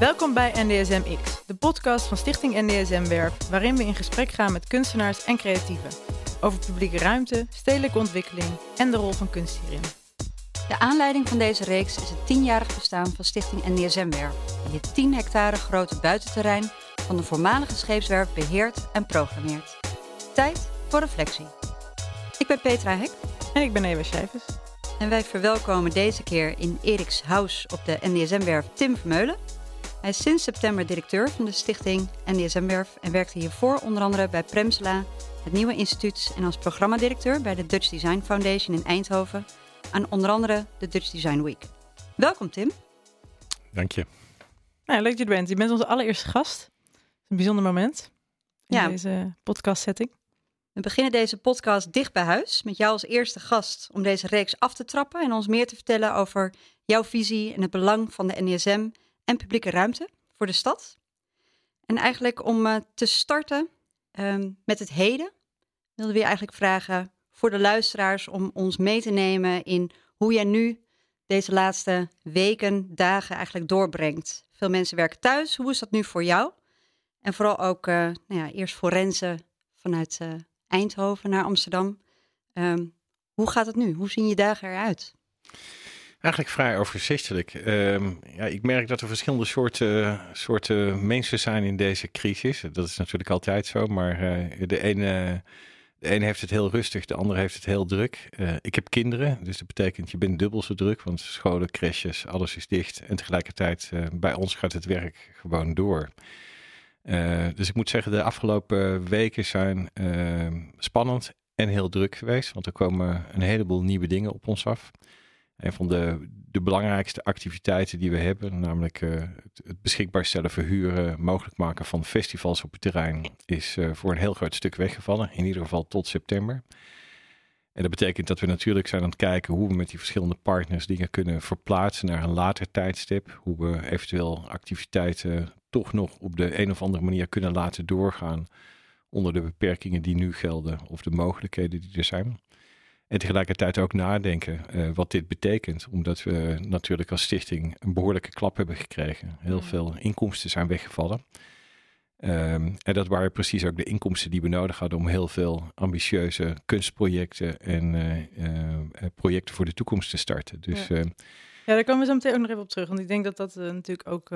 Welkom bij NDSM X, de podcast van Stichting NDSM Werf, waarin we in gesprek gaan met kunstenaars en creatieven over publieke ruimte, stedelijke ontwikkeling en de rol van kunst hierin. De aanleiding van deze reeks is het tienjarig bestaan van Stichting NDSM Werf, die het 10 hectare grote buitenterrein van de voormalige scheepswerf beheert en programmeert. Tijd voor reflectie. Ik ben Petra Hek En ik ben Eva Schijvers. en wij verwelkomen deze keer in Eriks House op de NDSM-werf Tim Vermeulen. Hij is sinds september directeur van de stichting NDSM-werf en werkte hiervoor onder andere bij Premsla, het Nieuwe Instituut en als programmadirecteur bij de Dutch Design Foundation in Eindhoven aan onder andere de Dutch Design Week. Welkom Tim. Dank je. Nou, leuk dat je er bent. Je bent onze allereerste gast. Het is een bijzonder moment in Ja. deze podcast setting. We beginnen deze podcast dicht bij huis met jou als eerste gast om deze reeks af te trappen en ons meer te vertellen over jouw visie en het belang van de NDSM en publieke ruimte voor de stad. En eigenlijk om eh, te starten ehm, met het heden wilden we eigenlijk vragen voor de luisteraars om ons mee te nemen in hoe jij nu deze laatste weken, dagen eigenlijk doorbrengt. Veel mensen werken thuis. Hoe is dat nu voor jou? En vooral ook eh, nou ja, eerst forensen vanuit eh, Eindhoven naar Amsterdam. Ehm, hoe gaat het nu? Hoe zien je dagen eruit? Eigenlijk vrij overzichtelijk. Ehm, ja, ik merk dat er verschillende soorten, soorten mensen zijn in deze crisis. Dat is natuurlijk altijd zo, maar eh, de ene, de ene heeft het heel rustig, de andere heeft het heel druk. Eh, ik heb kinderen, dus dat betekent je bent dubbel zo druk, want scholen, crèches, alles is dicht. En tegelijkertijd eh, bij ons gaat het werk gewoon door. Dus ik moet zeggen, de afgelopen weken zijn ehm, spannend en heel druk geweest, want er komen een heleboel nieuwe dingen op ons af. Een van de, de belangrijkste activiteiten die we hebben, namelijk eh, het, beschikbaar stellen, verhuren, mogelijk maken van festivals op het terrein, is eh, voor een heel groot stuk weggevallen. In ieder geval tot september. En dat betekent dat we natuurlijk zijn aan het kijken hoe we met die verschillende partners dingen kunnen verplaatsen naar een later tijdstip. Hoe we eventueel activiteiten toch nog op de een of andere manier kunnen laten doorgaan onder de beperkingen die nu gelden of de mogelijkheden die er zijn. En tegelijkertijd ook nadenken eh, wat dit betekent. Omdat we natuurlijk als stichting een behoorlijke klap hebben gekregen. Heel Mm. veel inkomsten zijn weggevallen. Ehm, en dat waren precies ook de inkomsten die we nodig hadden om heel veel ambitieuze kunstprojecten en eh, eh, projecten voor de toekomst te starten. Dus Ja. eh, Ja, daar komen we zo meteen ook nog even op terug. Want ik denk dat dat natuurlijk ook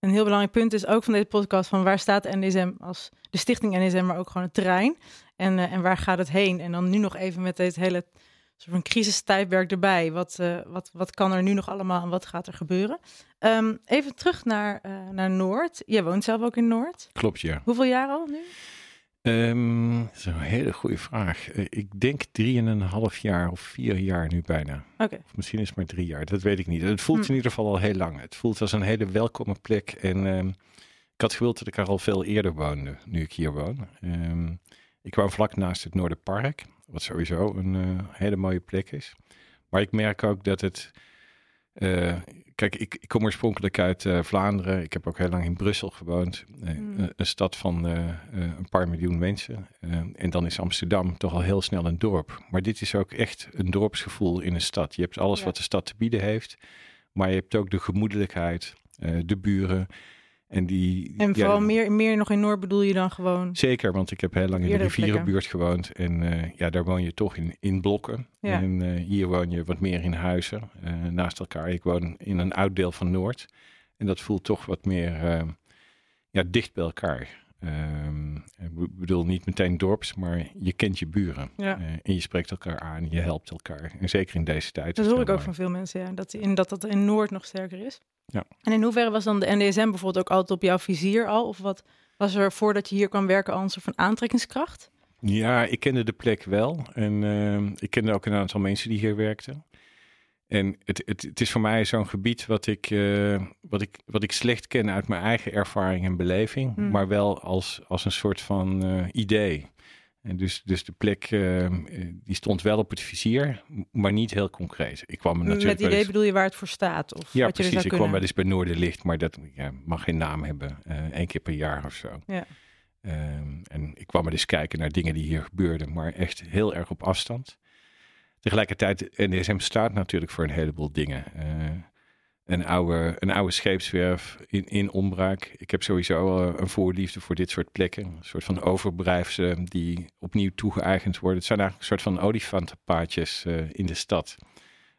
een heel belangrijk punt is. Ook van deze podcast. Van waar staat de NDSM als de stichting NDSM, maar ook gewoon het terrein. En, eh, en waar gaat het heen? En dan nu nog even met dit hele soort van crisistijdperk erbij. Wat, eh, wat, wat kan er nu nog allemaal en wat gaat er gebeuren? Ehm, even terug naar, eh, naar Noord. Jij woont zelf ook in Noord. klopt ja. Hoeveel jaar al nu? Ehm, dat is een hele goede vraag. Eh, ik denk drieënhalf jaar of vier jaar nu bijna. Oké. Of misschien is het maar drie jaar, dat weet ik niet. Het voelt Hm. in ieder geval al heel lang. Het voelt als een hele welkome plek. En ehm, ik had gewild dat ik er al veel eerder woonde, nu ik hier woon. Ehm, ik woon vlak naast het Noorderpark, wat sowieso een eh, hele mooie plek is. Maar ik merk ook dat het... eh, kijk, ik, ik kom oorspronkelijk uit eh, Vlaanderen. Ik heb ook heel lang in Brussel gewoond. Eh, Hmm. een, een stad van eh, eh, een paar miljoen mensen. Eh, en dan is Amsterdam toch al heel snel een dorp. Maar dit is ook echt een dorpsgevoel in een stad. Je hebt alles Ja. wat de stad te bieden heeft. Maar je hebt ook de gemoedelijkheid, eh, de buren. En die. En ja, vooral meer, meer nog in Noord bedoel je dan gewoon... Zeker, want ik heb heel lang in de rivierenbuurt gewoond. En eh, ja, daar woon je toch in, in blokken. Ja. En eh, hier woon je wat meer in huizen eh, naast elkaar. Ik woon in een oud deel van Noord. En dat voelt toch wat meer ja, dicht bij elkaar. Ehm, ik be- bedoel niet meteen dorps, maar je kent je buren. Ja. Eh, en je spreekt elkaar aan, je helpt elkaar. En zeker in deze tijd. Dat hoor ik ook van veel mensen, ja. Dat, in, dat dat in Noord nog sterker is. Ja. En in hoeverre was dan de NDSM bijvoorbeeld ook altijd op jouw vizier al? Of wat was er voordat je hier kwam werken al een soort van aantrekkingskracht? Ja, ik kende de plek wel. En ehm, ik kende ook een aantal mensen die hier werkten. En het, het, het is voor mij zo'n gebied wat ik, eh, wat, ik, wat ik slecht ken uit mijn eigen ervaring en beleving. Hmm. Maar wel als, als een soort van eh, idee. En dus, dus de plek eh, die stond wel op het vizier, maar niet heel concreet. Ik kwam er natuurlijk Met idee eens- bedoel je waar het voor staat? Of Ja, wat je er precies. zou Ik kwam wel eens bij Noorderlicht, maar dat ja, mag geen naam hebben. Eén keer per jaar of zo. Ja. Ehm, en ik kwam er eens kijken naar dingen die hier gebeurden, maar echt heel erg op afstand. Tegelijkertijd, NDSM staat natuurlijk voor een heleboel dingen. Eh, een oude, een oude scheepswerf in, in ombraak. Ik heb sowieso een voorliefde voor dit soort plekken. Een soort van overblijfselen die opnieuw toegeëigend worden. Het zijn eigenlijk een soort van olifantenpaadjes uh, in de stad.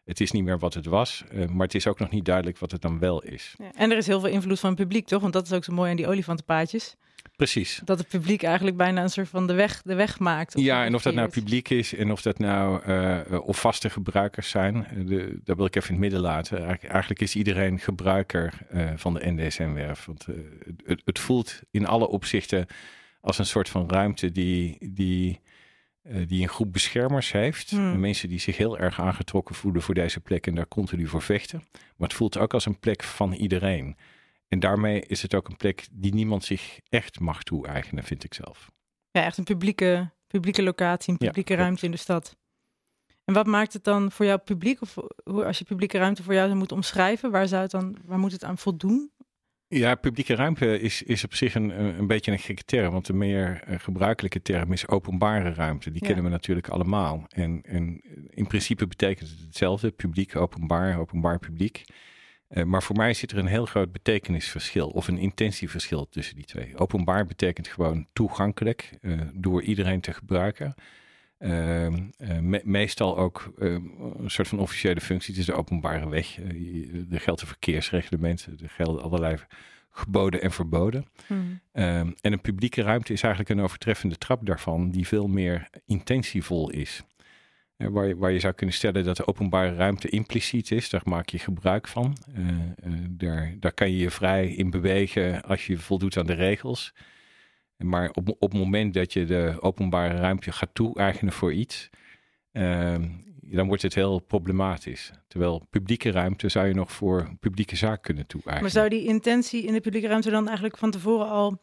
Het is niet meer wat het was, uh, maar het is ook nog niet duidelijk wat het dan wel is. Ja, en er is heel veel invloed van het publiek, toch? Want dat is ook zo mooi aan die olifantenpaadjes. Precies. Dat het publiek eigenlijk bijna een soort van de weg, de weg maakt. Ja, en of dat nou publiek is en of dat nou uh, of vaste gebruikers zijn, de, dat wil ik even in het midden laten. Eigenlijk, is iedereen gebruiker uh, van de NDSM-werf. Want uh, het, het, voelt in alle opzichten als een soort van ruimte die, die, die een groep beschermers heeft. Hmm. Mensen die zich heel erg aangetrokken voelen voor deze plek en daar continu voor vechten. Maar het voelt ook als een plek van iedereen. En daarmee is het ook een plek die niemand zich echt mag toe-eigenen, vind ik zelf. Ja, echt een publieke, publieke locatie, een publieke ja, ruimte in de stad. En wat maakt het dan voor jou publiek? Of hoe, als je publieke ruimte voor jou zou moeten omschrijven, waar, zou het dan, waar moet het aan voldoen? Ja, publieke ruimte is, is op zich een, een beetje een gekke term. Want de meer uh, gebruikelijke term is openbare ruimte. Die Ja. kennen we natuurlijk allemaal. En, en in principe betekent het hetzelfde. Publiek, openbaar, openbaar publiek. Uh, maar voor mij zit er een heel groot betekenisverschil of een intentieverschil tussen die twee. Openbaar betekent gewoon toegankelijk uh, door iedereen te gebruiken. Uh, me meestal ook een soort van officiële functie. Het is de openbare weg. er geldt een verkeersreglement. Er gelden allerlei geboden en verboden. Hmm. en een publieke ruimte is eigenlijk een overtreffende trap daarvan, die veel meer intentievol is. Waar je, waar je, zou kunnen stellen dat de openbare ruimte impliciet is, daar maak je gebruik van. Uh, uh, daar, daar kan je je vrij in bewegen als je voldoet aan de regels. Maar op, op het moment dat je de openbare ruimte gaat toe-eigenen voor iets, uh, dan wordt het heel problematisch. Terwijl publieke ruimte zou je nog voor publieke zaak kunnen toe-eigenen. Maar zou die intentie in de publieke ruimte dan eigenlijk van tevoren al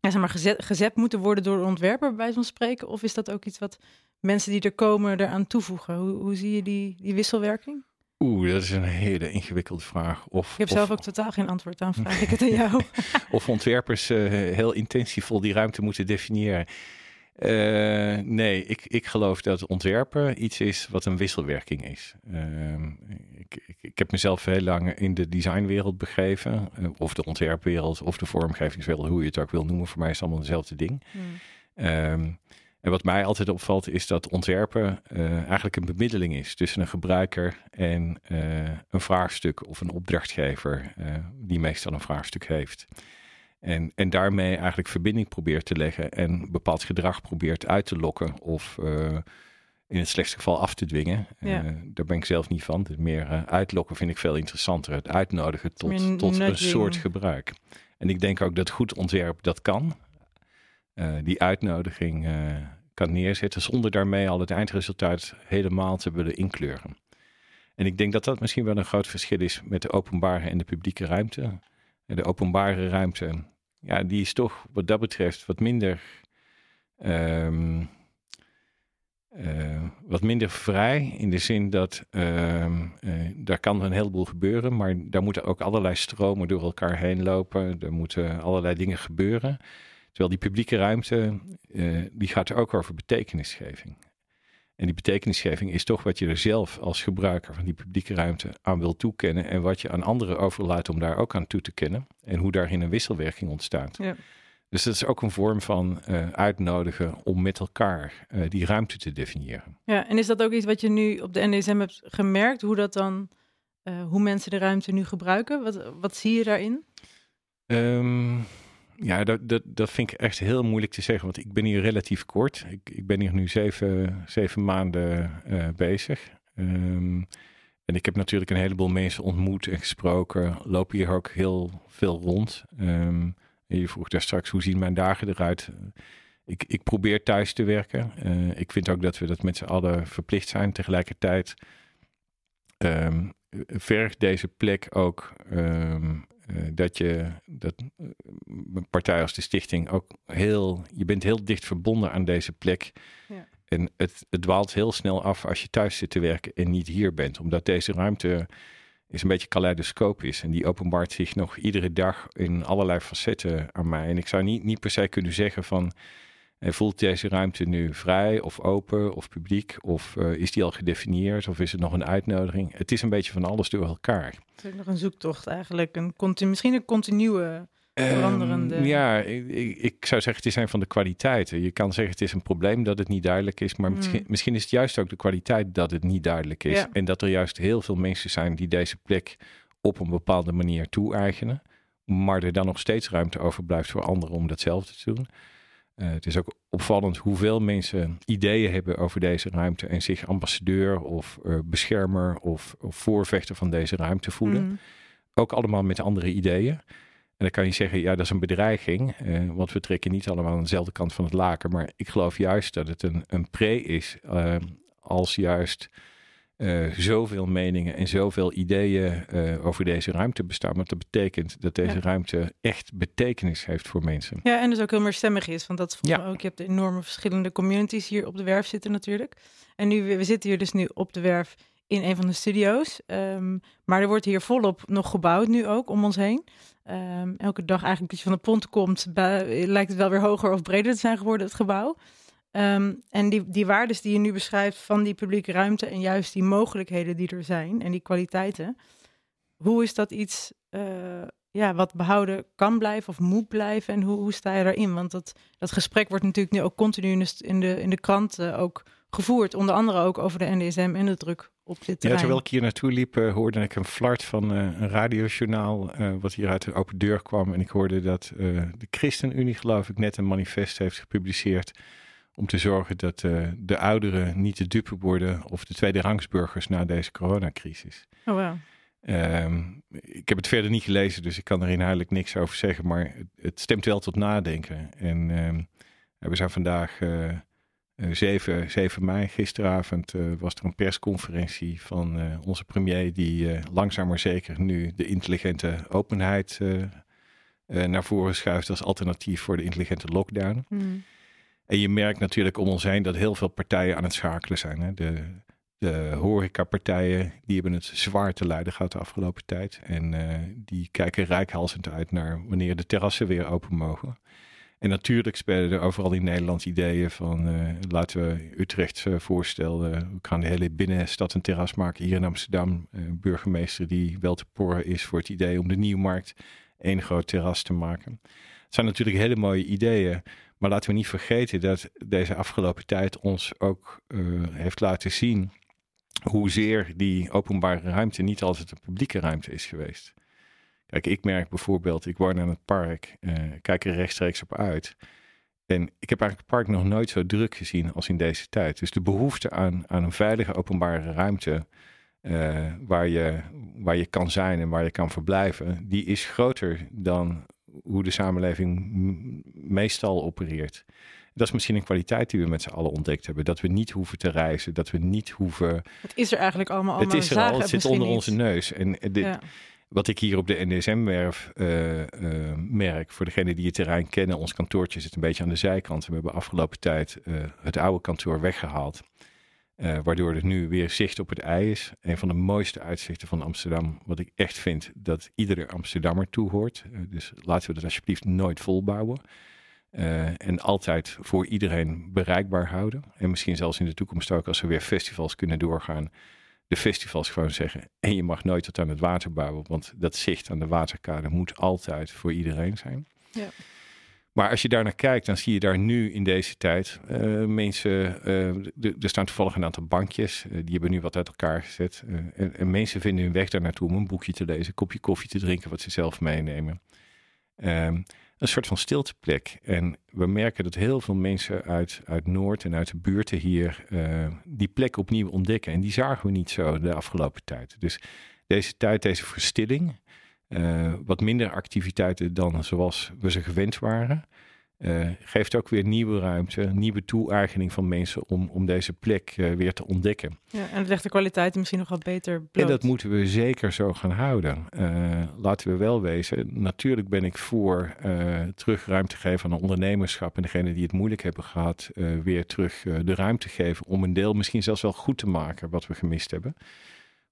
ja, zeg maar, gezet, gezet moeten worden door de ontwerper, bij van spreken? Of is dat ook iets wat mensen die er komen eraan toevoegen? Hoe, hoe zie je die, die wisselwerking? Oeh, dat is een hele ingewikkelde vraag. Of, ik heb of, zelf ook totaal geen antwoord aan, vraag ik het aan jou. of ontwerpers uh, heel intensievol die ruimte moeten definiëren. Uh, nee, ik, ik geloof dat ontwerpen iets is wat een wisselwerking is. Uh, ik, ik, ik, heb mezelf heel lang in de designwereld begeven, uh, of de ontwerpwereld, of de vormgevingswereld, hoe je het ook wil noemen. Voor mij is het allemaal hetzelfde ding. Hmm. Um, en wat mij altijd opvalt is dat ontwerpen uh, eigenlijk een bemiddeling is tussen een gebruiker en uh, een vraagstuk of een opdrachtgever, uh, die meestal een vraagstuk heeft. En, en daarmee eigenlijk verbinding probeert te leggen en bepaald gedrag probeert uit te lokken of in het slechtste geval af te dwingen. Ja. daar ben ik zelf niet van. Het meer uitlokken vind ik veel interessanter. Het uitnodigen tot, tot een soort gebruik. En ik denk ook dat goed ontwerp dat kan. Uh, die uitnodiging uh, kan neerzetten zonder daarmee al het eindresultaat helemaal te willen inkleuren. En ik denk dat dat misschien wel een groot verschil is met de openbare en de publieke ruimte. De openbare ruimte, ja, die is toch wat dat betreft wat minder, um, uh, wat minder vrij. In de zin dat um, daar kan een heleboel gebeuren, maar daar moeten ook allerlei stromen door elkaar heen lopen. Er moeten allerlei dingen gebeuren. Terwijl die publieke ruimte, uh, die gaat er ook over betekenisgeving. En die betekenisgeving is toch wat je er zelf als gebruiker van die publieke ruimte aan wil toekennen. En wat je aan anderen overlaat om daar ook aan toe te kennen. En hoe daarin een wisselwerking ontstaat. Ja. Dus dat is ook een vorm van uh, uitnodigen om met elkaar uh, die ruimte te definiëren. Ja, en is dat ook iets wat je nu op de NDSM hebt gemerkt? Hoe dat dan, hoe mensen de ruimte nu gebruiken? Wat, wat zie je daarin? Um, ja, dat, dat, dat vind ik echt heel moeilijk te zeggen, want ik ben hier relatief kort. Ik, ik ben hier nu zeven, zeven maanden uh, bezig. Um, en ik heb natuurlijk een heleboel mensen ontmoet en gesproken. Loop hier ook heel veel rond. Um, je vroeg daar straks, hoe zien mijn dagen eruit? Ik, ik probeer thuis te werken. Uh, ik vind ook dat we dat met z'n allen verplicht zijn. Tegelijkertijd um, vergt deze plek ook dat je, dat uh, een partij als de stichting ook heel, je bent heel dicht verbonden aan deze plek. Ja. En het, het dwaalt heel snel af als je thuis zit te werken en niet hier bent. Omdat deze ruimte is een beetje kaleidoscoop is. En die openbaart zich nog iedere dag in allerlei facetten aan mij. En ik zou niet, niet per se kunnen zeggen van En voelt deze ruimte nu vrij of open of publiek? Of uh, is die al gedefinieerd? Of is het nog een uitnodiging? Het is een beetje van alles door elkaar. Het is nog een zoektocht eigenlijk. Een continu, misschien een continue veranderende... Um, ja, ik, ik, zou zeggen het is een van de kwaliteiten. Je kan zeggen het is een probleem dat het niet duidelijk is. Maar mm. misschien, misschien, is het juist ook de kwaliteit dat het niet duidelijk is. Ja. En dat er juist heel veel mensen zijn die deze plek op een bepaalde manier toe-eigenen. Maar er dan nog steeds ruimte overblijft voor anderen om datzelfde te doen. Uh, het is ook opvallend hoeveel mensen ideeën hebben over deze ruimte en zich ambassadeur of uh, beschermer of, of, voorvechter van deze ruimte voelen. Mm. Ook allemaal met andere ideeën. En dan kan je zeggen, ja, dat is een bedreiging, uh, want we trekken niet allemaal aan dezelfde kant van het laken. Maar ik geloof juist dat het een, een pre is, als juist uh, zoveel meningen en zoveel ideeën uh, over deze ruimte bestaan. Want dat betekent dat deze ruimte echt betekenis heeft voor mensen. Ja, en dus ook heel meer stemmig is. Want dat is ja. ook, je hebt de enorme verschillende communities hier op de werf zitten natuurlijk. En nu, we zitten hier dus nu op de werf in een van de studio's. Um, maar er wordt hier volop nog gebouwd nu ook om ons heen. Um, elke dag eigenlijk als je van de pont komt, lijkt het wel weer hoger of breder te zijn geworden, het gebouw. Um, en die, die waardes die je nu beschrijft van die publieke ruimte en juist die mogelijkheden die er zijn en die kwaliteiten, hoe is dat iets uh, ja, wat behouden kan blijven of moet blijven en hoe, hoe sta je daarin? Want dat, dat gesprek wordt natuurlijk nu ook continu in de, in de, in de krant uh, ook gevoerd, onder andere ook over de NDSM en de druk op dit terrein. Ja, terwijl ik hier naartoe liep, uh, hoorde ik een flart van uh, een radiojournaal wat hier uit de open deur kwam. En ik hoorde dat de ChristenUnie, geloof ik, net een manifest heeft gepubliceerd om te zorgen dat uh, de ouderen niet de dupe worden of de tweede rangsburgers na deze coronacrisis. Oh, wow. Um, ik heb het verder niet gelezen, dus ik kan er inhoudelijk niks over zeggen, maar het, het stemt wel tot nadenken. En um, we zijn vandaag uh, 7, 7 mei, gisteravond uh, was er een persconferentie van uh, onze premier die langzaam maar zeker nu de intelligente openheid naar voren schuift als alternatief voor de intelligente lockdown. Mm. En je merkt natuurlijk om ons heen dat heel veel partijen aan het schakelen zijn. Hè? De, de horecapartijen, die hebben het zwaar te lijden gehad de afgelopen tijd. En uh, die kijken rijkhalsend uit naar wanneer de terrassen weer open mogen. En natuurlijk spelen er overal in Nederland ideeën van uh, laten we Utrecht uh, voorstellen. we gaan de hele binnenstad een terras maken. Hier in Amsterdam, burgemeester die wel te porren is voor het idee om de Nieuwmarkt één groot terras te maken. Het zijn natuurlijk hele mooie ideeën. Maar laten we niet vergeten dat deze afgelopen tijd ons ook uh, heeft laten zien hoezeer die openbare ruimte niet altijd een publieke ruimte is geweest. Kijk, ik merk bijvoorbeeld, ik woon aan het park, uh, kijk er rechtstreeks op uit. En ik heb eigenlijk het park nog nooit zo druk gezien als in deze tijd. Dus de behoefte aan, aan een veilige openbare ruimte uh, waar, je, waar je kan zijn en waar je kan verblijven, die is groter dan hoe de samenleving meestal opereert. Dat is misschien een kwaliteit die we met z'n allen ontdekt hebben. Dat we niet hoeven te reizen, dat we niet hoeven. Het is er eigenlijk allemaal. Het is er al, het zit onder onze neus. En dit, wat ik hier op de NDSM-werf uh, uh, merk, voor degenen die het terrein kennen, ons kantoortje zit een beetje aan de zijkant. We hebben afgelopen tijd uh, het oude kantoor weggehaald. Uh, waardoor er nu weer zicht op het ei is. Een van de mooiste uitzichten van Amsterdam. Wat ik echt vind dat iedere Amsterdammer toehoort. Uh, dus laten we dat alsjeblieft nooit volbouwen. Uh, en altijd voor iedereen bereikbaar houden. En misschien zelfs in de toekomst ook als we weer festivals kunnen doorgaan. De festivals gewoon zeggen. En je mag nooit tot aan het water bouwen. Want dat zicht aan de waterkade moet altijd voor iedereen zijn. Ja. Maar als je daar naar kijkt, dan zie je daar nu in deze tijd uh, mensen. Uh, er staan toevallig een aantal bankjes. Uh, die hebben nu wat uit elkaar gezet. En, en, mensen vinden hun weg daar naartoe om een boekje te lezen, een kopje koffie te drinken, wat ze zelf meenemen. Um, een soort van stilteplek. En we merken dat heel veel mensen uit, uit Noord en uit de buurten hier die plek opnieuw ontdekken. En die zagen we niet zo de afgelopen tijd. Dus deze tijd, deze verstilling, uh, wat minder activiteiten dan zoals we ze gewend waren. Uh, geeft ook weer nieuwe ruimte, nieuwe toe-eigening van mensen om, om deze plek uh, weer te ontdekken. Ja, en het legt de kwaliteit misschien nog wat beter bloot. En dat moeten we zeker zo gaan houden. laten we wel wezen, natuurlijk ben ik voor terug ruimte geven aan ondernemerschap en degenen die het moeilijk hebben gehad, weer terug de ruimte geven om een deel misschien zelfs wel goed te maken wat we gemist hebben.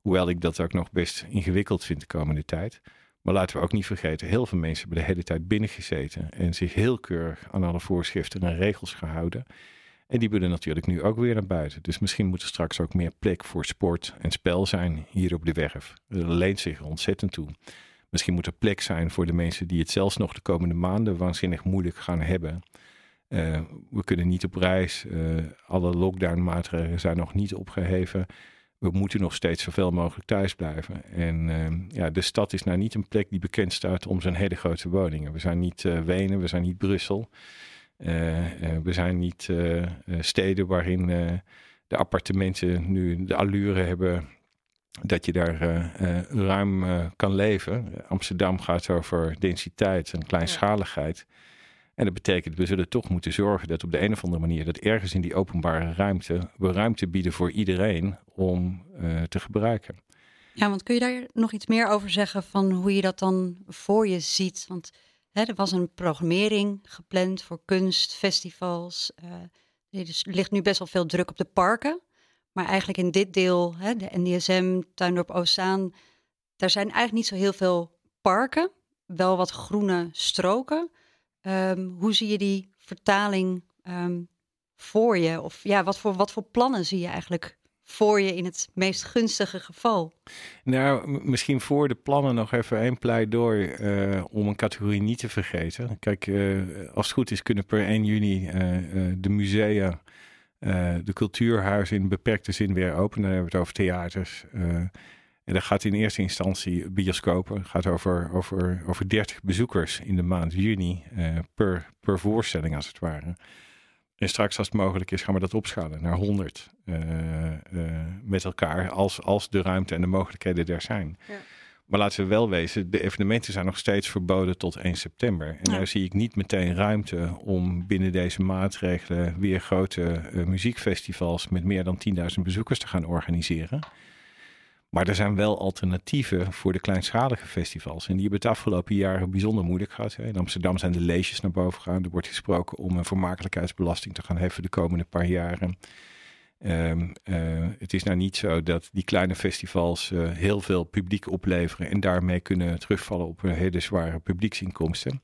Hoewel ik dat ook nog best ingewikkeld vind de komende tijd. Maar laten we ook niet vergeten, heel veel mensen hebben de hele tijd binnengezeten en zich heel keurig aan alle voorschriften en regels gehouden. En die willen natuurlijk nu ook weer naar buiten. Dus misschien moet er straks ook meer plek voor sport en spel zijn hier op de werf. Dat leent zich ontzettend toe. Misschien moet er plek zijn voor de mensen die het zelfs nog de komende maanden waanzinnig moeilijk gaan hebben. Uh, we kunnen niet op reis. Uh, alle lockdown-maatregelen zijn nog niet opgeheven. We moeten nog steeds zoveel mogelijk thuis blijven. En uh, ja, de stad is nou niet een plek die bekend staat om zijn hele grote woningen. We zijn niet Wenen, we zijn niet Brussel. we zijn niet steden waarin de appartementen nu de allure hebben dat je daar ruim kan leven. Amsterdam gaat over densiteit en kleinschaligheid. En dat betekent, we zullen toch moeten zorgen dat op de een of andere manier, dat ergens in die openbare ruimte, we ruimte bieden voor iedereen om uh, te gebruiken. Ja, want kun je daar nog iets meer over zeggen van hoe je dat dan voor je ziet? Want hè, er was een programmering gepland voor kunst, festivals. Uh, er ligt nu best wel veel druk op de parken. Maar eigenlijk in dit deel, hè, de NDSM, Tuindorp Oostzaan, daar zijn eigenlijk niet zo heel veel parken. Wel wat groene stroken. Um, hoe zie je die vertaling um, voor je? Of ja, wat voor, wat voor plannen zie je eigenlijk voor je in het meest gunstige geval? Nou, misschien voor de plannen nog even een pleidooi uh, om een categorie niet te vergeten. Kijk, uh, als het goed is kunnen per 1 juni uh, de musea, de cultuurhuizen in beperkte zin weer openen. Dan hebben we het over theaters, en dat gaat in eerste instantie bioscopen. Het gaat over, over, over 30 bezoekers in de maand juni uh, per, per voorstelling als het ware. En straks als het mogelijk is gaan we dat opschalen naar 100 uh, uh, met elkaar als, als de ruimte en de mogelijkheden er zijn. Ja. Maar laten we wel wezen, de evenementen zijn nog steeds verboden tot 1 september. En ja. daar zie ik niet meteen ruimte om binnen deze maatregelen weer grote muziekfestivals met meer dan 10.000 bezoekers te gaan organiseren. Maar er zijn wel alternatieven voor de kleinschalige festivals. En die hebben het afgelopen jaren bijzonder moeilijk gehad. In Amsterdam zijn de leesjes naar boven gegaan. Er wordt gesproken om een vermakelijkheidsbelasting te gaan heffen de komende paar jaren. Um, uh, het is nou niet zo dat die kleine festivals uh, heel veel publiek opleveren en daarmee kunnen terugvallen op hele zware publieksinkomsten.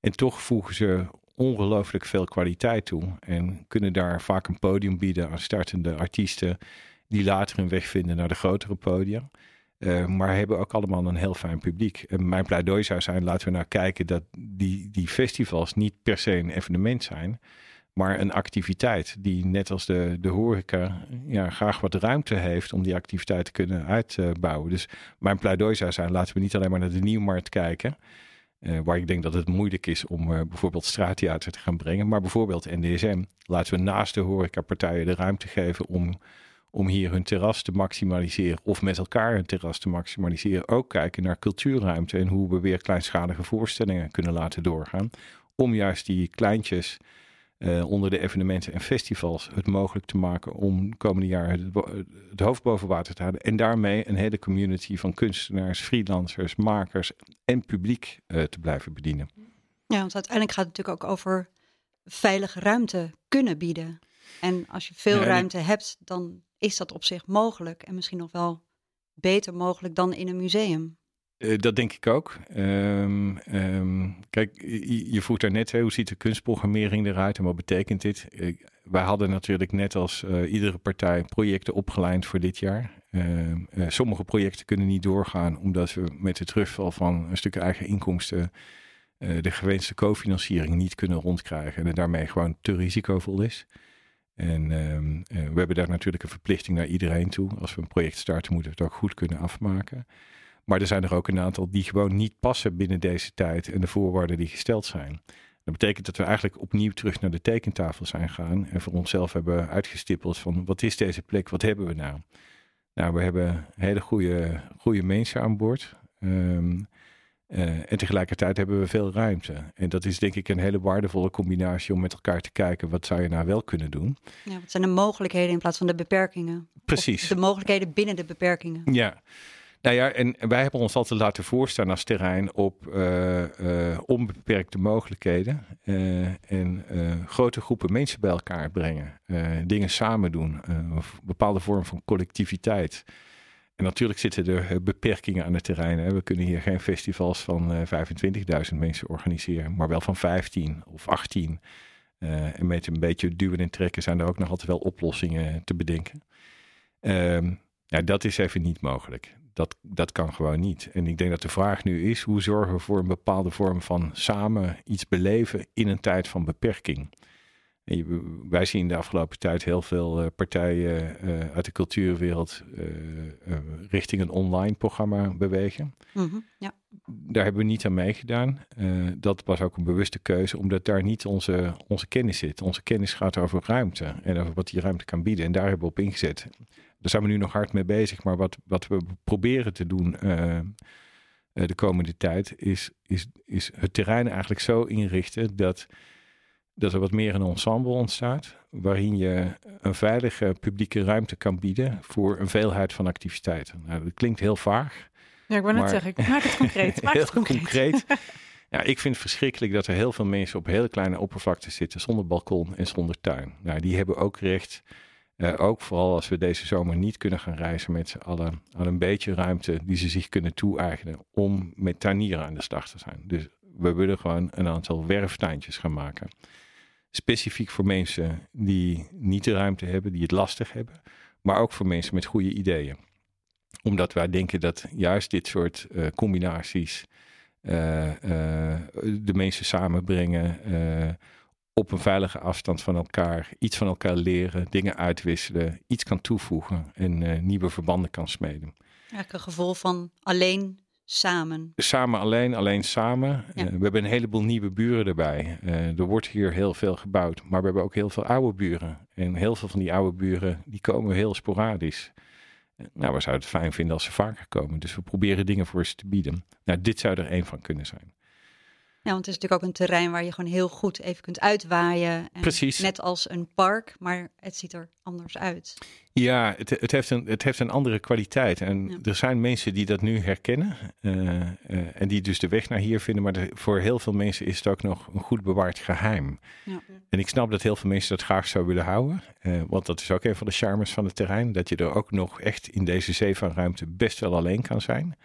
En toch voegen ze ongelooflijk veel kwaliteit toe en kunnen daar vaak een podium bieden aan startende artiesten die later hun weg vinden naar de grotere podia. Uh, maar hebben ook allemaal een heel fijn publiek. En mijn pleidooi zou zijn, laten we nou kijken dat die, die festivals niet per se een evenement zijn, maar een activiteit die net als de, de horeca ja, graag wat ruimte heeft om die activiteit te kunnen uitbouwen. Dus mijn pleidooi zou zijn, laten we niet alleen maar naar de nieuwmarkt kijken, uh, waar ik denk dat het moeilijk is om uh, bijvoorbeeld straattheater te gaan brengen, maar bijvoorbeeld NDSM. Laten we naast de horecapartijen de ruimte geven om om hier hun terras te maximaliseren of met elkaar hun terras te maximaliseren. Ook kijken naar cultuurruimte en hoe we weer kleinschalige voorstellingen kunnen laten doorgaan. Om juist die kleintjes uh, onder de evenementen en festivals het mogelijk te maken om de komende jaren het, het, hoofd boven water te houden. En daarmee een hele community van kunstenaars, freelancers, makers en publiek uh, te blijven bedienen. Ja, want uiteindelijk gaat het natuurlijk ook over veilige ruimte kunnen bieden. En als je veel ja, ruimte hebt, dan is dat op zich mogelijk en misschien nog wel beter mogelijk dan in een museum. Uh, dat denk ik ook. Um, um, kijk, je, je vroeg daarnet, hoe ziet de kunstprogrammering eruit en wat betekent dit? Wij hadden natuurlijk net als uh, iedere partij projecten opgeleid voor dit jaar. Ehm, sommige projecten kunnen niet doorgaan omdat we met de terugval van een stuk eigen inkomsten de gewenste cofinanciering niet kunnen rondkrijgen en het daarmee gewoon te risicovol is. En um, uh, we hebben daar natuurlijk een verplichting naar iedereen toe. Als we een project starten, moeten we het ook goed kunnen afmaken. Maar er zijn er ook een aantal die gewoon niet passen binnen deze tijd en de voorwaarden die gesteld zijn. Dat betekent dat we eigenlijk opnieuw terug naar de tekentafel zijn gegaan en voor onszelf hebben uitgestippeld van wat is deze plek, wat hebben we nou? Nou, we hebben hele goede, goede mensen aan boord. Um, uh, en tegelijkertijd hebben we veel ruimte. En dat is denk ik een hele waardevolle combinatie om met elkaar te kijken wat zou je nou wel kunnen doen. Ja, wat zijn de mogelijkheden in plaats van de beperkingen? Precies. Of de mogelijkheden binnen de beperkingen. Ja. Nou ja, en wij hebben ons altijd laten voorstaan als terrein op uh, uh, onbeperkte mogelijkheden en grote groepen mensen bij elkaar brengen, dingen samen doen, een bepaalde vorm van collectiviteit. En natuurlijk zitten er beperkingen aan het terrein. Hè. We kunnen hier geen festivals van uh, 25.000 mensen organiseren, maar wel van 15 of 18. Uh, en met een beetje duwen en trekken zijn er ook nog altijd wel oplossingen te bedenken. Ehm, ja, dat is even niet mogelijk. Dat, dat kan gewoon niet. En ik denk dat de vraag nu is: hoe zorgen we voor een bepaalde vorm van samen iets beleven in een tijd van beperking? Wij zien de afgelopen tijd heel veel uh, partijen uh, uit de cultuurwereld uh, richting een online programma bewegen. Mm -hmm, ja. Daar hebben we niet aan meegedaan. dat was ook een bewuste keuze, omdat daar niet onze, onze kennis zit. Onze kennis gaat over ruimte en over wat die ruimte kan bieden. En daar hebben we op ingezet. Daar zijn we nu nog hard mee bezig. Maar wat, wat we proberen te doen de komende tijd, is, is, is het terrein eigenlijk zo inrichten dat dat er wat meer een ensemble ontstaat, waarin je een veilige publieke ruimte kan bieden voor een veelheid van activiteiten. Nou, dat klinkt heel vaag. Ja, ik wou net zeggen, maak het concreet. Maak heel het concreet. concreet. Ja, ik vind het verschrikkelijk dat er heel veel mensen op hele kleine oppervlaktes zitten, zonder balkon en zonder tuin. Nou, die hebben ook recht, uh, ook vooral als we deze zomer niet kunnen gaan reizen met z'n allen, aan een beetje ruimte die ze zich kunnen toe-eigenen om met tuinieren aan de slag te zijn. Dus we willen gewoon een aantal werftuintjes gaan maken specifiek voor mensen die niet de ruimte hebben, die het lastig hebben, maar ook voor mensen met goede ideeën. Omdat wij denken dat juist dit soort uh, combinaties uh, uh, de mensen samenbrengen, op een veilige afstand van elkaar, iets van elkaar leren, dingen uitwisselen, iets kan toevoegen en nieuwe verbanden kan smeden. Eigenlijk een gevoel van alleen samen? Samen alleen, alleen samen. Eh, we hebben een heleboel nieuwe buren erbij. Uh, er wordt hier heel veel gebouwd, maar we hebben ook heel veel oude buren. En heel veel van die oude buren, die komen heel sporadisch. Uh, nou, we zouden het fijn vinden als ze vaker komen. Dus we proberen dingen voor ze te bieden. Nou, dit zou er één van kunnen zijn. Ja, want het is natuurlijk ook een terrein waar je gewoon heel goed even kunt uitwaaien. En Precies. Net als een park, maar het ziet er anders uit. Ja, het, het, heeft, een, het heeft een andere kwaliteit. En er zijn mensen die dat nu herkennen. Uh, uh, en die dus de weg naar hier vinden. Maar de, voor heel veel mensen is het ook nog een goed bewaard geheim. Ja. En ik snap dat heel veel mensen dat graag zouden willen houden. Uh, want dat is ook een van de charmes van het terrein. Dat je er ook nog echt in deze zee van ruimte best wel alleen kan zijn.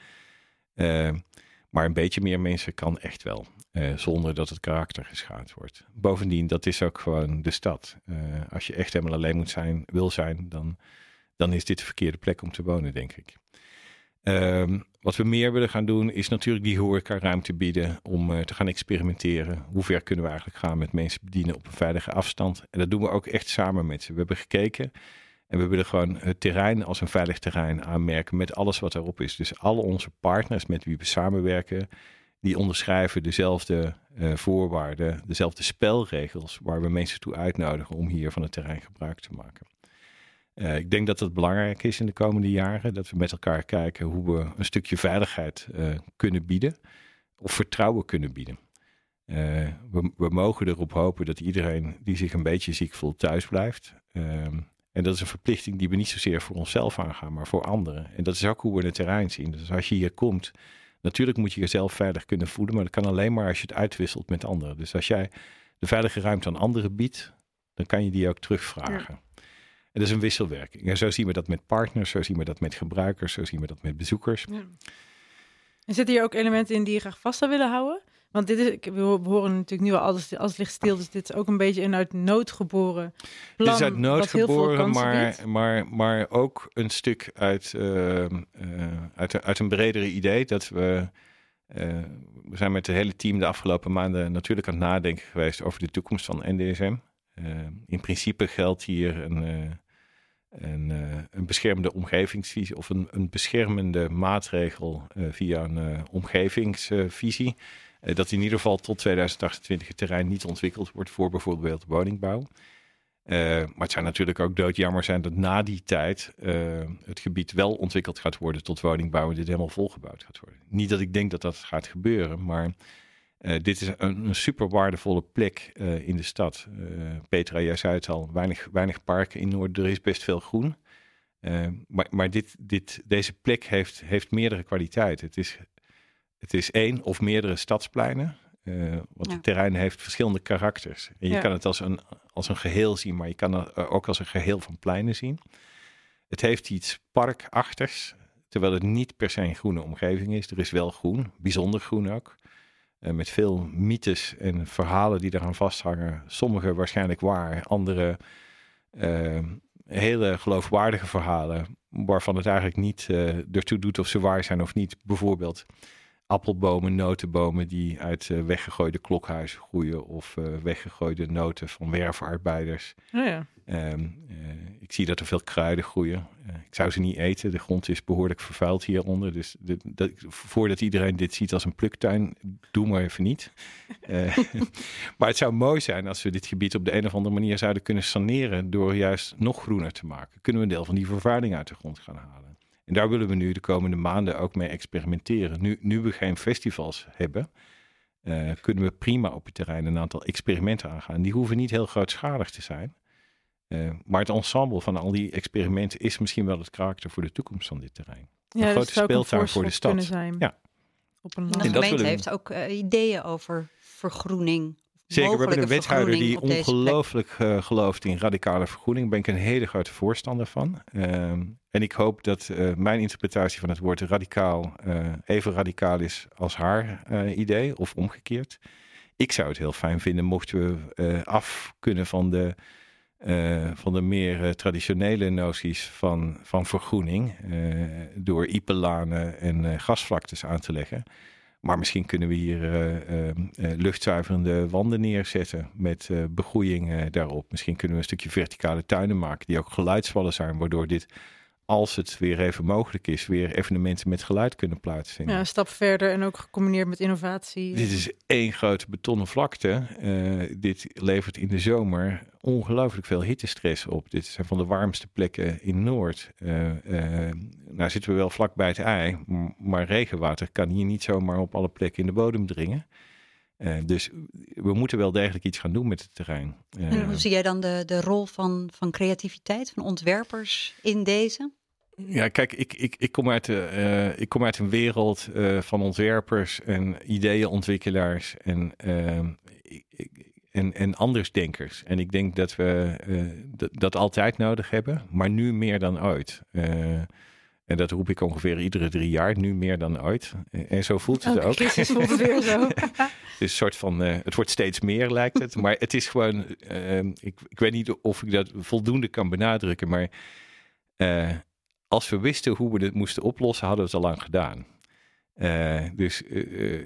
Maar een beetje meer mensen kan echt wel. Uh, zonder dat het karakter geschaad wordt. Bovendien, dat is ook gewoon de stad. Uh, als je echt helemaal alleen moet zijn, wil zijn, dan, dan is dit de verkeerde plek om te wonen, denk ik. Uh, wat we meer willen gaan doen, is natuurlijk die horeca ruimte bieden om uh, te gaan experimenteren. Hoe ver kunnen we eigenlijk gaan met mensen bedienen op een veilige afstand? En dat doen we ook echt samen met ze. We hebben gekeken en we willen gewoon het terrein als een veilig terrein aanmerken met alles wat erop is. Dus alle onze partners met wie we samenwerken, die onderschrijven dezelfde uh, voorwaarden, dezelfde spelregels waar we mensen toe uitnodigen om hier van het terrein gebruik te maken. Uh, ik denk dat het belangrijk is in de komende jaren dat we met elkaar kijken hoe we een stukje veiligheid uh, kunnen bieden of vertrouwen kunnen bieden. We, we, mogen erop hopen dat iedereen die zich een beetje ziek voelt thuis blijft. Ehm, en dat is een verplichting die we niet zozeer voor onszelf aangaan, maar voor anderen. En dat is ook hoe we het terrein zien. Dus als je hier komt, Natuurlijk moet je jezelf veilig kunnen voelen, maar dat kan alleen maar als je het uitwisselt met anderen. Dus als jij de veilige ruimte aan anderen biedt, dan kan je die ook terugvragen. Ja. En dat is een wisselwerking. En zo zien we dat met partners, zo zien we dat met gebruikers, zo zien we dat met bezoekers. Ja. En zitten hier ook elementen in die je graag vast zou willen houden? Want dit is, we horen natuurlijk nu al alles, alles ligt stil, dus dit is ook een beetje een uit nood geboren plan. Dit is uit nood geboren, maar, maar, maar ook een stuk uit, uh, uh, uit, uit een bredere idee dat we... Uh, we zijn met het hele team de afgelopen maanden natuurlijk aan het nadenken geweest over de toekomst van NDSM. in principe geldt hier een, een, een beschermende omgevingsvisie of een, een beschermende maatregel via een omgevingsvisie. Eh, dat in ieder geval tot 2028 het terrein niet ontwikkeld wordt voor bijvoorbeeld woningbouw. Uh, maar het zou natuurlijk ook doodjammer zijn dat na die tijd uh, het gebied wel ontwikkeld gaat worden tot woningbouw en dit helemaal volgebouwd gaat worden. Niet dat ik denk dat dat gaat gebeuren, maar dit is een, een super waardevolle plek in de stad. Petra, jij zei het al, weinig, weinig parken in Noord, er is best veel groen. maar maar dit, dit, deze plek heeft, heeft meerdere kwaliteiten. Het is het is één of meerdere stadspleinen. Uh, want het terrein heeft verschillende karakters. En je kan het als een, als een geheel zien, maar je kan het ook als een geheel van pleinen zien. Het heeft iets parkachtigs. Terwijl het niet per se een groene omgeving is. Er is wel groen, bijzonder groen ook. Uh, met veel mythes en verhalen die eraan vasthangen. Sommige waarschijnlijk waar, andere uh, hele geloofwaardige verhalen. Waarvan het eigenlijk niet ertoe doet of ze waar zijn of niet. Bijvoorbeeld appelbomen, notenbomen die uit uh, weggegooide klokhuizen groeien of uh, weggegooide noten van werfarbeiders. Oh ja. Um, uh, ik zie dat er veel kruiden groeien. ik zou ze niet eten. De grond is behoorlijk vervuild hieronder. Dus de, dat, voordat iedereen dit ziet als een pluktuin, doe maar even niet. maar het zou mooi zijn als we dit gebied op de een of andere manier zouden kunnen saneren door juist nog groener te maken. Kunnen we een deel van die vervuiling uit de grond gaan halen. En daar willen we nu de komende maanden ook mee experimenteren. Nu, nu we geen festivals hebben, uh, kunnen we prima op het terrein een aantal experimenten aangaan. Die hoeven niet heel grootschalig te zijn. Uh, maar het ensemble van al die experimenten is misschien wel het karakter voor de toekomst van dit terrein. Ja, een grote speeltuin voor de stad. Zijn. Ja. Op een de gemeente heeft ook uh, ideeën over vergroening. Zeker, we hebben een wethouder die ongelooflijk uh, gelooft in radicale vergroening. Daar ben ik een hele grote voorstander van. Uh, en ik hoop dat uh, mijn interpretatie van het woord radicaal uh, even radicaal is als haar idee, of omgekeerd. Ik zou het heel fijn vinden mochten we af kunnen van de, van de meer traditionele noties van, van vergroening. door ipelanen en gasvlaktes aan te leggen. Maar misschien kunnen we hier luchtzuiverende wanden neerzetten met begroeiing daarop. Misschien kunnen we een stukje verticale tuinen maken die ook geluidswallen zijn, waardoor dit als het weer even mogelijk is, weer evenementen met geluid kunnen plaatsvinden. Ja, een stap verder en ook gecombineerd met innovatie. Dit is één grote betonnen vlakte. Uh, dit levert in de zomer ongelooflijk veel hittestress op. Dit zijn van de warmste plekken in Noord. Uh, uh, nou zitten we wel vlak bij het ei, maar regenwater kan hier niet zomaar op alle plekken in de bodem dringen. Uh, dus we moeten wel degelijk iets gaan doen met het terrein. Uh, en hoe zie jij dan de, de rol van, van creativiteit, van ontwerpers in deze? Ja, kijk, ik, ik, ik, kom, uit de, uh, ik kom uit een wereld van ontwerpers en ideeënontwikkelaars en, ehm, en, en andersdenkers. En ik denk dat we dat altijd nodig hebben, maar nu meer dan ooit. En dat roep ik ongeveer iedere drie jaar, nu meer dan ooit. En zo voelt het Elke ook. crisis voelt het weer zo. het is een soort van, uh, het wordt steeds meer lijkt het. Maar het is gewoon, uh, ik, ik weet niet of ik dat voldoende kan benadrukken. Maar uh, als we wisten hoe we dit moesten oplossen, hadden we het al lang gedaan. dus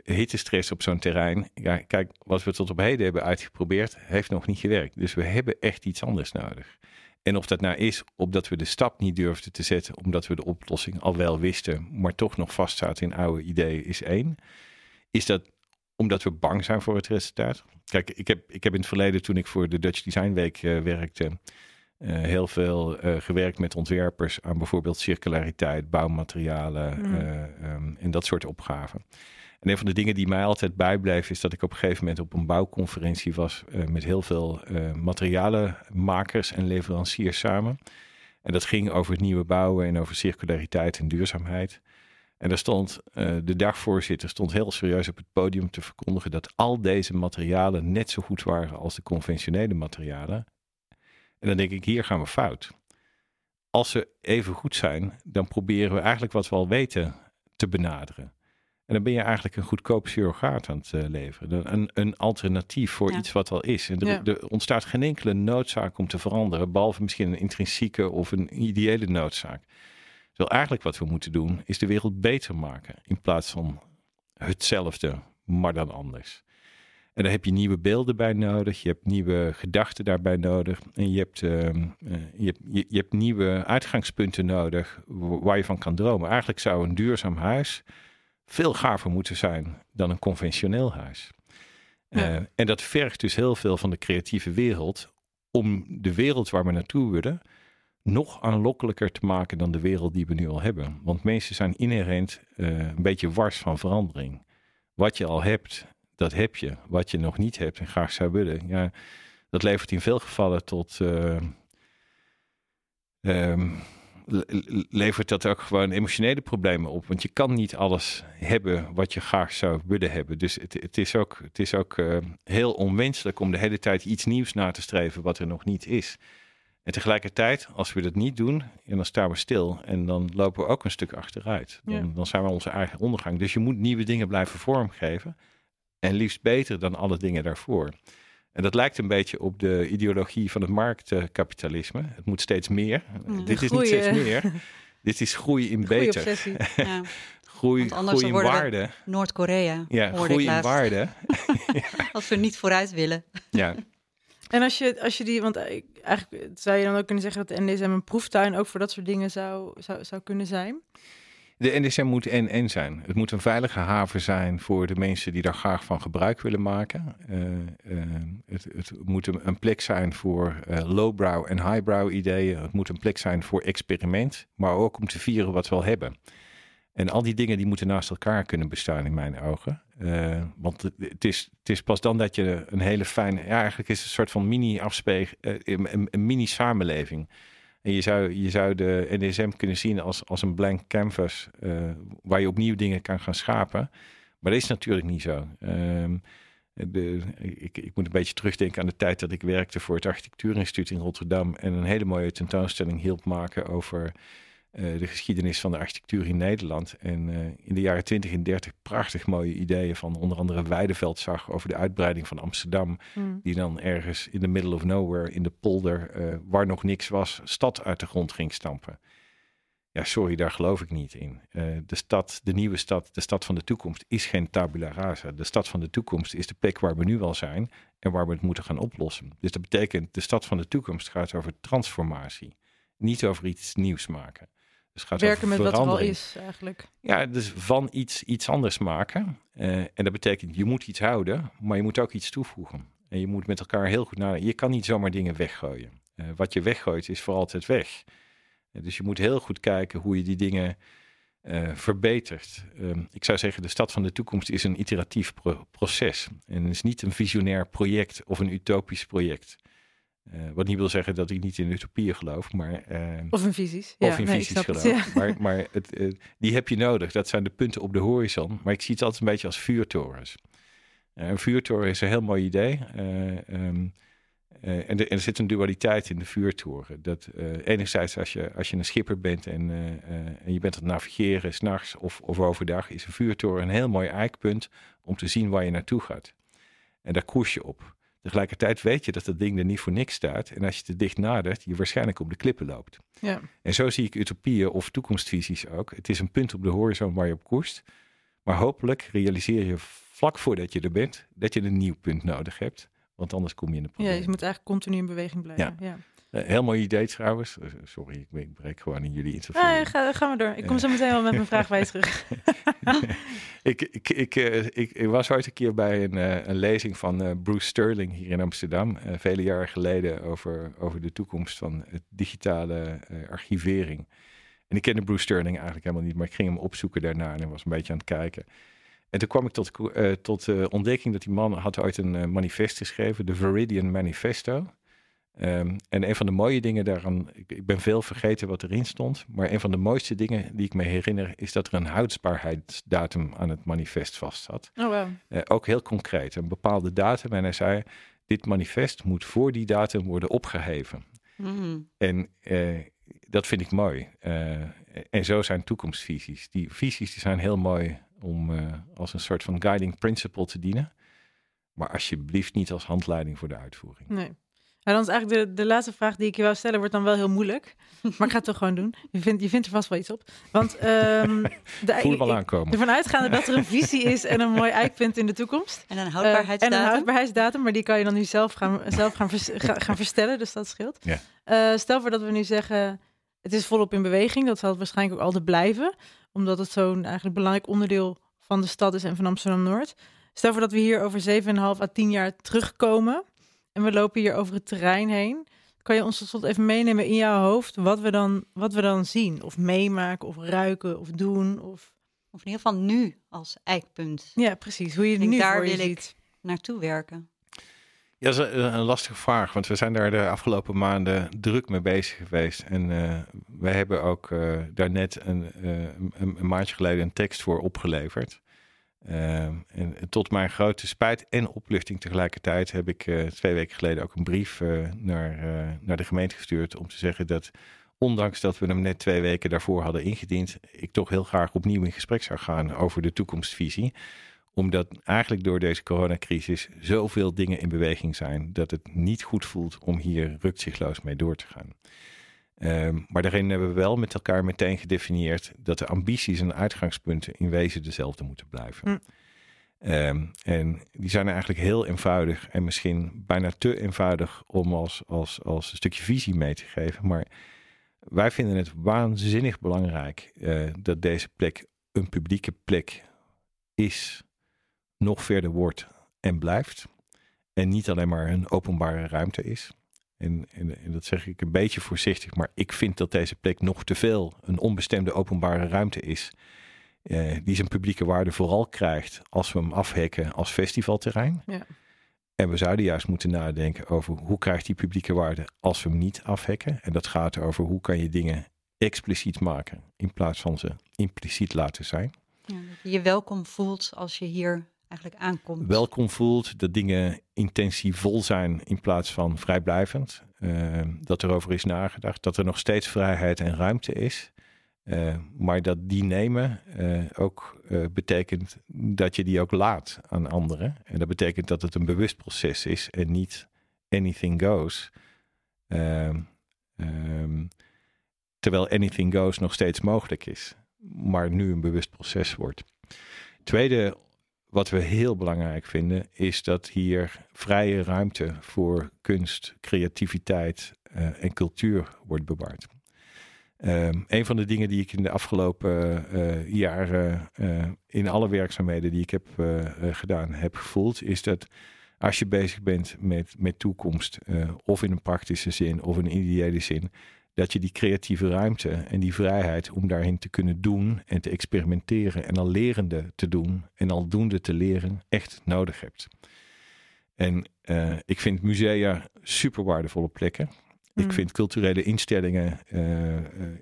hittestress op zo'n terrein. Ja, kijk, wat we tot op heden hebben uitgeprobeerd, heeft nog niet gewerkt. Dus we hebben echt iets anders nodig. En of dat nou is omdat we de stap niet durfden te zetten, omdat we de oplossing al wel wisten, maar toch nog vastzaten in oude ideeën, is één. Is dat omdat we bang zijn voor het resultaat? Kijk, ik heb, ik heb in het verleden, toen ik voor de Dutch Design Week uh, werkte, uh, heel veel uh, gewerkt met ontwerpers aan bijvoorbeeld circulariteit, bouwmaterialen mm. um, en dat soort opgaven. En een van de dingen die mij altijd bijbleef is dat ik op een gegeven moment op een bouwconferentie was uh, met heel veel uh, materialenmakers en leveranciers samen. En dat ging over het nieuwe bouwen en over circulariteit en duurzaamheid. En daar stond uh, de dagvoorzitter stond heel serieus op het podium te verkondigen dat al deze materialen net zo goed waren als de conventionele materialen. En dan denk ik, hier gaan we fout. Als ze even goed zijn, dan proberen we eigenlijk wat we al weten te benaderen. En dan ben je eigenlijk een goedkoop surrogaat aan het uh, leveren. Een, een alternatief voor ja. iets wat al is. En er, ja. er, ontstaat geen enkele noodzaak om te veranderen, behalve misschien een intrinsieke of een ideële noodzaak. Terwijl eigenlijk wat we moeten doen, is de wereld beter maken. In plaats van hetzelfde, maar dan anders. En daar heb je nieuwe beelden bij nodig. Je hebt nieuwe gedachten daarbij nodig. En je hebt, uh, je, hebt, je, je hebt nieuwe uitgangspunten nodig waar je van kan dromen. Eigenlijk zou een duurzaam huis veel gaver moeten zijn dan een conventioneel huis. Ja. Uh, en dat vergt dus heel veel van de creatieve wereld om de wereld waar we naartoe willen nog aanlokkelijker te maken dan de wereld die we nu al hebben. Want mensen zijn inherent uh, een beetje wars van verandering. Wat je al hebt, dat heb je. Wat je nog niet hebt en graag zou willen, ja, dat levert in veel gevallen tot uh, um, levert dat ook gewoon emotionele problemen op. Want je kan niet alles hebben wat je graag zou willen hebben. Dus het, het is ook, het is ook uh, heel onwenselijk om de hele tijd iets nieuws na te streven wat er nog niet is. En tegelijkertijd, als we dat niet doen, en dan staan we stil en dan lopen we ook een stuk achteruit. Dan, Ja. dan zijn we onze eigen ondergang. Dus je moet nieuwe dingen blijven vormgeven. En liefst beter dan alle dingen daarvoor. En dat lijkt een beetje op de ideologie van het marktkapitalisme. Het moet steeds meer. Mm, Dit is niet steeds eh. meer. Dit is groei in Goeie beter. obsessie. Ja. Groei, groei in waarde. Noord-Korea, Ja, groei in waarde. Als we niet vooruit willen. Ja, En als je, als je die, want eigenlijk zou je dan ook kunnen zeggen dat de NDSM een proeftuin ook voor dat soort dingen zou, zou, zou kunnen zijn. De NDSM moet en-en zijn. Het moet een veilige haven zijn voor de mensen die daar graag van gebruik willen maken. Eh, eh, het, het moet een, plek zijn voor eh, lowbrow en highbrow ideeën. Het moet een plek zijn voor experiment, maar ook om te vieren wat we al hebben. En al die dingen die moeten naast elkaar kunnen bestaan in mijn ogen. Want het, is, het is pas dan dat je een hele fijne... Ja, eigenlijk is het een soort van mini-afspeeg... een, een- een mini-samenleving. En je zou, je zou de NDSM kunnen zien als, als een blank canvas... eh, waar je opnieuw dingen kan gaan schapen. Maar dat is natuurlijk niet zo. Ehm, de, ik, ik moet een beetje terugdenken aan de tijd dat ik werkte voor het Architectuurinstituut in Rotterdam. En een hele mooie tentoonstelling hielp maken over de geschiedenis van de architectuur in Nederland. En eh, in de jaren 20 en 30 prachtig mooie ideeën van onder andere Weideveld zag over de uitbreiding van Amsterdam. Hmm. Die dan ergens in the middle of nowhere in de polder, eh, waar nog niks was, stad uit de grond ging stampen. Ja, sorry, daar geloof ik niet in. Eh, de stad, de nieuwe stad, de stad van de toekomst is geen tabula rasa. De stad van de toekomst is de plek waar we nu al zijn en waar we het moeten gaan oplossen. Dus dat betekent, de stad van de toekomst gaat over transformatie. Niet over iets nieuws maken. Dus gaat Werken met wat er al is eigenlijk. Ja, dus van iets iets anders maken. Eh, en dat betekent, je moet iets houden, maar je moet ook iets toevoegen. En je moet met elkaar heel goed nadenken. Je kan niet zomaar dingen weggooien. Eh, wat je weggooit is voor altijd weg. Eh, dus je moet heel goed kijken hoe je die dingen verbetert. Ehm, ik zou zeggen, de stad van de toekomst is een iteratief pro- proces. En het is niet een visionair project of een utopisch project. Eh, wat niet wil zeggen dat ik niet in utopieën geloof, maar... ehm, Of in visies. of ja, in nee, visies het, geloof. ja. Maar, maar het, eh, die heb je nodig. Dat zijn de punten op de horizon. Maar ik zie het altijd een beetje als vuurtorens. Eh, een vuurtoren is een heel mooi idee. Eh, ehm, eh, en, de- en er zit een dualiteit in de vuurtoren. Dat eh, enerzijds als je, als je een schipper bent en, eh, eh, en je bent aan het navigeren s'nachts of, of overdag, is een vuurtoren een heel mooi eikpunt om te zien waar je naartoe gaat. En daar koers je op. Tegelijkertijd weet je dat dat ding er niet voor niks staat. En als je te dicht nadert, je waarschijnlijk op de klippen loopt. Ja. En zo zie ik utopieën of toekomstvisies ook. Het is een punt op de horizon waar je op koerst. Maar hopelijk realiseer je vlak voordat je er bent dat je een nieuw punt nodig hebt. Want anders kom je in de ja, problemen. je moet eigenlijk continu in beweging blijven. Ja. Heel mooi idee trouwens. Eh, sorry, ik, breek gewoon in jullie interview. Ah, ja, ga, gaan we door. Ik kom zo meteen wel met mijn vraag bij je terug. ik, ik, ik, eh, ik, ik was ooit een keer bij een, eh, een lezing van eh, Bruce Sterling hier in Amsterdam. eh, vele jaren geleden over, over de toekomst van het digitale eh, archivering. En ik kende Bruce Sterling eigenlijk helemaal niet, maar ik ging hem opzoeken daarna en was een beetje aan het kijken. En toen kwam ik tot, eh tot eh, ontdekking dat die man had ooit een eh, manifest geschreven, de Viridian Manifesto. Ehm, en een van de mooie dingen daaraan, ik, ik ben veel vergeten wat erin stond, maar een van de mooiste dingen die ik me herinner is dat er een houdbaarheidsdatum aan het manifest vast zat. Oh, wow. Eh, ook heel concreet, een bepaalde datum. En hij zei, dit manifest moet voor die datum worden opgeheven. Mm. En eh, dat vind ik mooi. Eh, en zo zijn toekomstvisies. Die visies die zijn heel mooi om als een soort van guiding principle te dienen. Maar alsjeblieft niet als handleiding voor de uitvoering. Nee. Dan is eigenlijk de, de laatste vraag die ik je wou stellen, wordt dan wel heel moeilijk. Maar ik ga het toch gewoon doen. Je vindt, je vindt er vast wel iets op. Want ehm de, Voel wel aankomen. ervan uitgaande dat er een visie is en een mooi eikpunt in de toekomst. En een Eh, houdbaarheidsdatum. en een houdbaarheidsdatum, maar die kan je dan nu zelf gaan, zelf gaan, vers- ga- gaan verstellen, dus dat scheelt. Ja. Eh, stel voor dat we nu zeggen, het is volop in beweging. Dat zal het waarschijnlijk ook altijd blijven, omdat het zo'n eigenlijk belangrijk onderdeel van de stad is en van Amsterdam-Noord. Stel voor dat we hier over 7,5 à 10 jaar terugkomen en we lopen hier over het terrein heen. Kan je ons tot slot even meenemen in jouw hoofd wat we dan, wat we dan zien? Of meemaken, of ruiken, of doen? Of... Of in ieder geval nu als eikpunt Ja, precies. Hoe je nu daar voor je wil ik- naartoe werken. Ja, dat is een, lastige vraag, want we zijn daar de afgelopen maanden druk mee bezig geweest. En eh, wij hebben ook eh daarnet een, eh, een, een maandje geleden een tekst voor opgeleverd. Ehm, en tot mijn grote spijt en opluchting tegelijkertijd heb ik eh, twee weken geleden ook een brief eh, naar, eh, naar de gemeente gestuurd om te zeggen dat ondanks dat we hem net twee weken daarvoor hadden ingediend, ik toch heel graag opnieuw in gesprek zou gaan over de toekomstvisie. Omdat eigenlijk door deze coronacrisis zoveel dingen in beweging zijn dat het niet goed voelt om hier rukzichtloos mee door te gaan. Ehm, maar daarin hebben we wel met elkaar meteen gedefinieerd dat de ambities en uitgangspunten in wezen dezelfde moeten blijven. Hm. Ehm, en die zijn eigenlijk heel eenvoudig en misschien bijna te eenvoudig om als, als, als een stukje visie mee te geven. Maar wij vinden het waanzinnig belangrijk eh, dat deze plek een publieke plek is, nog verder wordt en blijft. En niet alleen maar een openbare ruimte is. En, en, en, dat zeg ik een beetje voorzichtig, maar ik vind dat deze plek nog te veel een onbestemde openbare ruimte is. Eh, die zijn publieke waarde vooral krijgt als we hem afhekken als festivalterrein. Ja. En we zouden juist moeten nadenken over hoe krijgt die publieke waarde als we hem niet afhekken. En dat gaat over hoe kan je dingen expliciet maken in plaats van ze impliciet laten zijn. Ja, dat je je welkom voelt als je hier eigenlijk aankomt. Welkom voelt, dat dingen intensievol zijn in plaats van vrijblijvend. Uh, dat er over is nagedacht, dat er nog steeds vrijheid en ruimte is. Uh, maar dat die nemen uh, ook betekent dat je die ook laat aan anderen. En dat betekent dat het een bewust proces is en niet anything goes. Ehm, ehm, terwijl anything goes nog steeds mogelijk is, maar nu een bewust proces wordt. Tweede wat we heel belangrijk vinden, is dat hier vrije ruimte voor kunst, creativiteit uh, en cultuur wordt bewaard. Um, een van de dingen die ik in de afgelopen uh, jaren uh, in alle werkzaamheden die ik heb gedaan heb gevoeld, is dat als je bezig bent met, met toekomst, of in een praktische zin of in een ideële zin, dat je die creatieve ruimte en die vrijheid om daarin te kunnen doen en te experimenteren en al lerende te doen en al doende te leren echt nodig hebt. En uh, ik vind musea super waardevolle plekken. Mm. Ik vind culturele instellingen uh,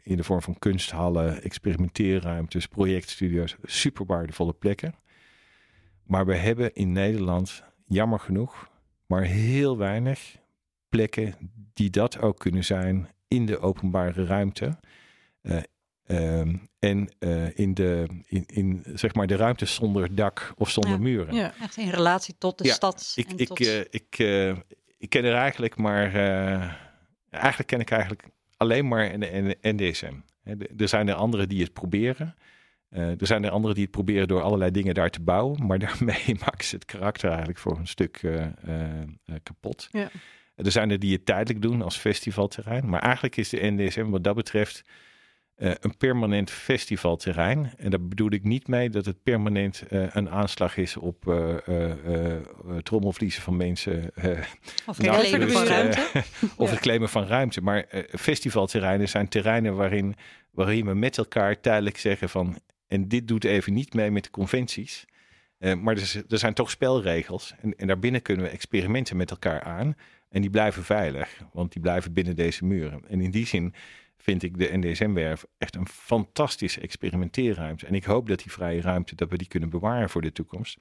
in de vorm van kunsthallen, experimenteerruimtes, projectstudio's super waardevolle plekken. Maar we hebben in Nederland, jammer genoeg, maar heel weinig plekken die dat ook kunnen zijn in de openbare ruimte. Uh, um, en uh, in, de, in, in zeg maar de ruimte zonder dak of zonder ja. muren. Ja, echt in relatie tot de ja, stad. Ik, en ik, tot... uh, ik, ik ken er eigenlijk maar. eigenlijk ken ik eigenlijk alleen maar NDSM. Er zijn er anderen die het proberen. er zijn er anderen die het proberen door allerlei dingen daar te bouwen. Maar daarmee maken ze het karakter eigenlijk voor een stuk kapot. Ja. Er zijn er die het tijdelijk doen als festivalterrein. Maar eigenlijk is de NDSM wat dat betreft uh, een permanent festivalterrein. En daar bedoel ik niet mee dat het permanent uh, een aanslag is op uh, trommelvliezen van mensen. of het claimen van ruimte. of het claimen van ruimte. Maar festivalterreinen zijn terreinen waarin, waarin we met elkaar tijdelijk zeggen van... en dit doet even niet mee met de conventies... maar er, er, zijn toch spelregels en, en daarbinnen kunnen we experimenten met elkaar aan. En die blijven veilig, want die blijven binnen deze muren. En in die zin vind ik de NDSM-werf echt een fantastische experimenteerruimte. En ik hoop dat die vrije ruimte, dat we die kunnen bewaren voor de toekomst.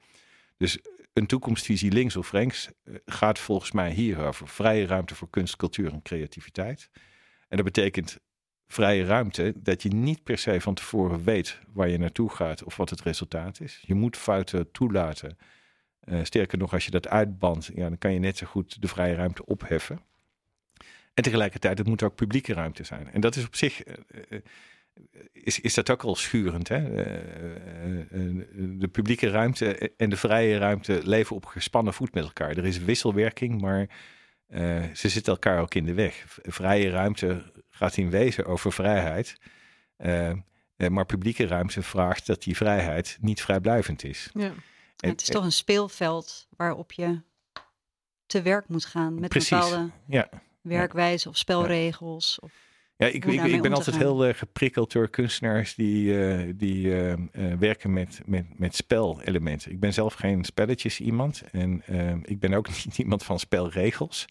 Dus een toekomstvisie links of rechts gaat volgens mij hier over vrije ruimte voor kunst, cultuur en creativiteit. En dat betekent vrije ruimte dat je niet per se van tevoren weet waar je naartoe gaat of wat het resultaat is. Je moet fouten toelaten. Uh, sterker nog, als je dat uitbandt, ja, dan kan je net zo goed de vrije ruimte opheffen. En tegelijkertijd, het moet ook publieke ruimte zijn. En dat is op zich, uh, uh, is, is dat ook al schurend. Hè? de publieke ruimte en de vrije ruimte leven op gespannen voet met elkaar. Er is wisselwerking, maar ze zitten elkaar ook in de weg. Vrije ruimte gaat in wezen over vrijheid. maar publieke ruimte vraagt dat die vrijheid niet vrijblijvend is. Ja. En, het is toch een speelveld waarop je te werk moet gaan met precies, bepaalde ja. werkwijze of spelregels. Of ja, ik, ik, ik ben altijd heel uh, geprikkeld door kunstenaars die, uh, die uh, werken met, met, met spelelementen. Ik ben zelf geen spelletjes iemand en ik ben ook niet iemand van spelregels.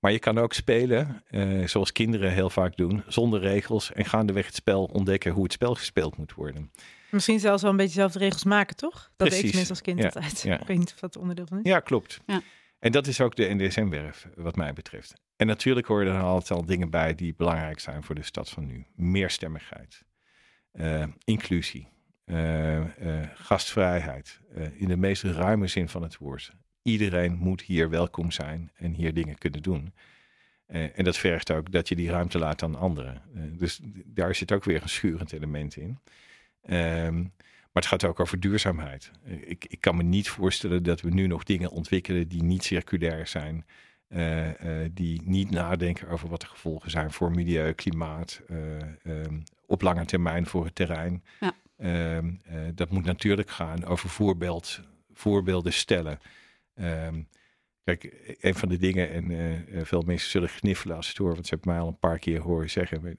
Maar je kan ook spelen, eh, zoals kinderen heel vaak doen, zonder regels. En gaandeweg het spel ontdekken hoe het spel gespeeld moet worden. Misschien zelfs wel een beetje zelf de regels maken, toch? Dat deed ik tenminste als kind Ja, altijd. ja. Ik weet niet of dat onderdeel van is. Ja, klopt. Ja. En dat is ook de NDSM-werf, wat mij betreft. En natuurlijk horen er altijd al dingen bij die belangrijk zijn voor de stad van nu. Meerstemmigheid, eh, inclusie, eh, eh, gastvrijheid, eh, in de meest ruime zin van het woord. Iedereen moet hier welkom zijn en hier dingen kunnen doen. Eh, en dat vergt ook dat je die ruimte laat aan anderen. Eh, dus daar zit ook weer een schurend element in. Ehm, maar het gaat ook over duurzaamheid. Eh, Ik, ik kan me niet voorstellen dat we nu nog dingen ontwikkelen die niet circulair zijn. die niet nadenken over wat de gevolgen zijn voor milieu, klimaat, eh, ehm, op lange termijn voor het terrein. Ja. Ehm, eh, dat moet natuurlijk gaan over voorbeeld, voorbeelden stellen. Ehm, kijk, een van de dingen, en eh, eh, veel mensen zullen gniffelen als het horen, want ze hebben mij al een paar keer horen zeggen.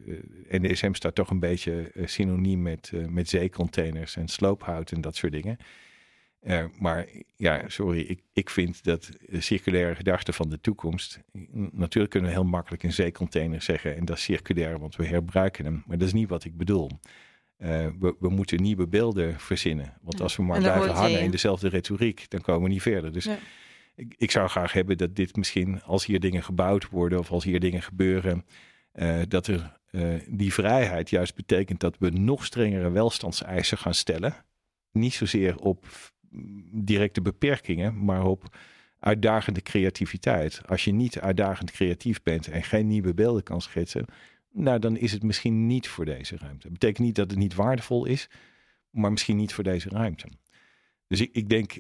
eh, NDSM staat toch een beetje synoniem met, met zeecontainers en sloophout en dat soort dingen. Maar ja, sorry, ik, ik vind dat circulaire gedachte van de toekomst. Natuurlijk kunnen we heel makkelijk een zeecontainer zeggen en dat is circulair, want we herbruiken hem. Maar dat is niet wat ik bedoel. Eh, we, we moeten nieuwe beelden verzinnen. Want Ja, als we maar blijven hangen je- in dezelfde retoriek, dan komen we niet verder. Dus Ja. ik, ik zou graag hebben dat dit misschien, als hier dingen gebouwd worden of als hier dingen gebeuren, eh, dat er eh, die vrijheid juist betekent dat we nog strengere welstandseisen gaan stellen. Niet zozeer op mm, directe beperkingen, maar op uitdagende creativiteit. Als je niet uitdagend creatief bent en geen nieuwe beelden kan schetsen, nou dan is het misschien niet voor deze ruimte. Dat betekent niet dat het niet waardevol is, maar misschien niet voor deze ruimte. Dus ik, ik denk,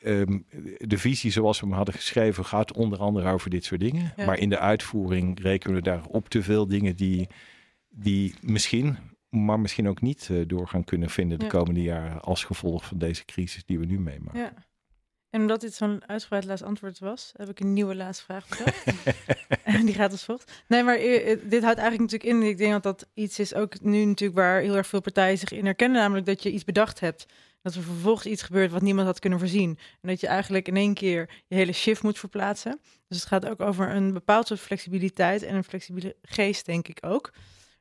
ehm, de visie zoals we hem hadden geschreven gaat onder andere over dit soort dingen. Ja. Maar in de uitvoering rekenen we daar op te veel dingen die, die misschien, maar misschien ook niet eh, door gaan kunnen vinden de Ja. komende jaren als gevolg van deze crisis die we nu meemaken. Ja. En omdat dit zo'n uitgebreid laatst antwoord was, heb ik een nieuwe laatste vraag bedacht. En die gaat als volgt. Nee, maar eh, eh, dit houdt eigenlijk natuurlijk in. Ik denk dat dat iets is ook nu natuurlijk waar heel erg veel partijen zich in herkennen. Namelijk dat je iets bedacht hebt. Dat er vervolgens iets gebeurt wat niemand had kunnen voorzien. En dat je eigenlijk in één keer je hele shift moet verplaatsen. Dus het gaat ook over een bepaald soort flexibiliteit en een flexibele geest, denk ik ook.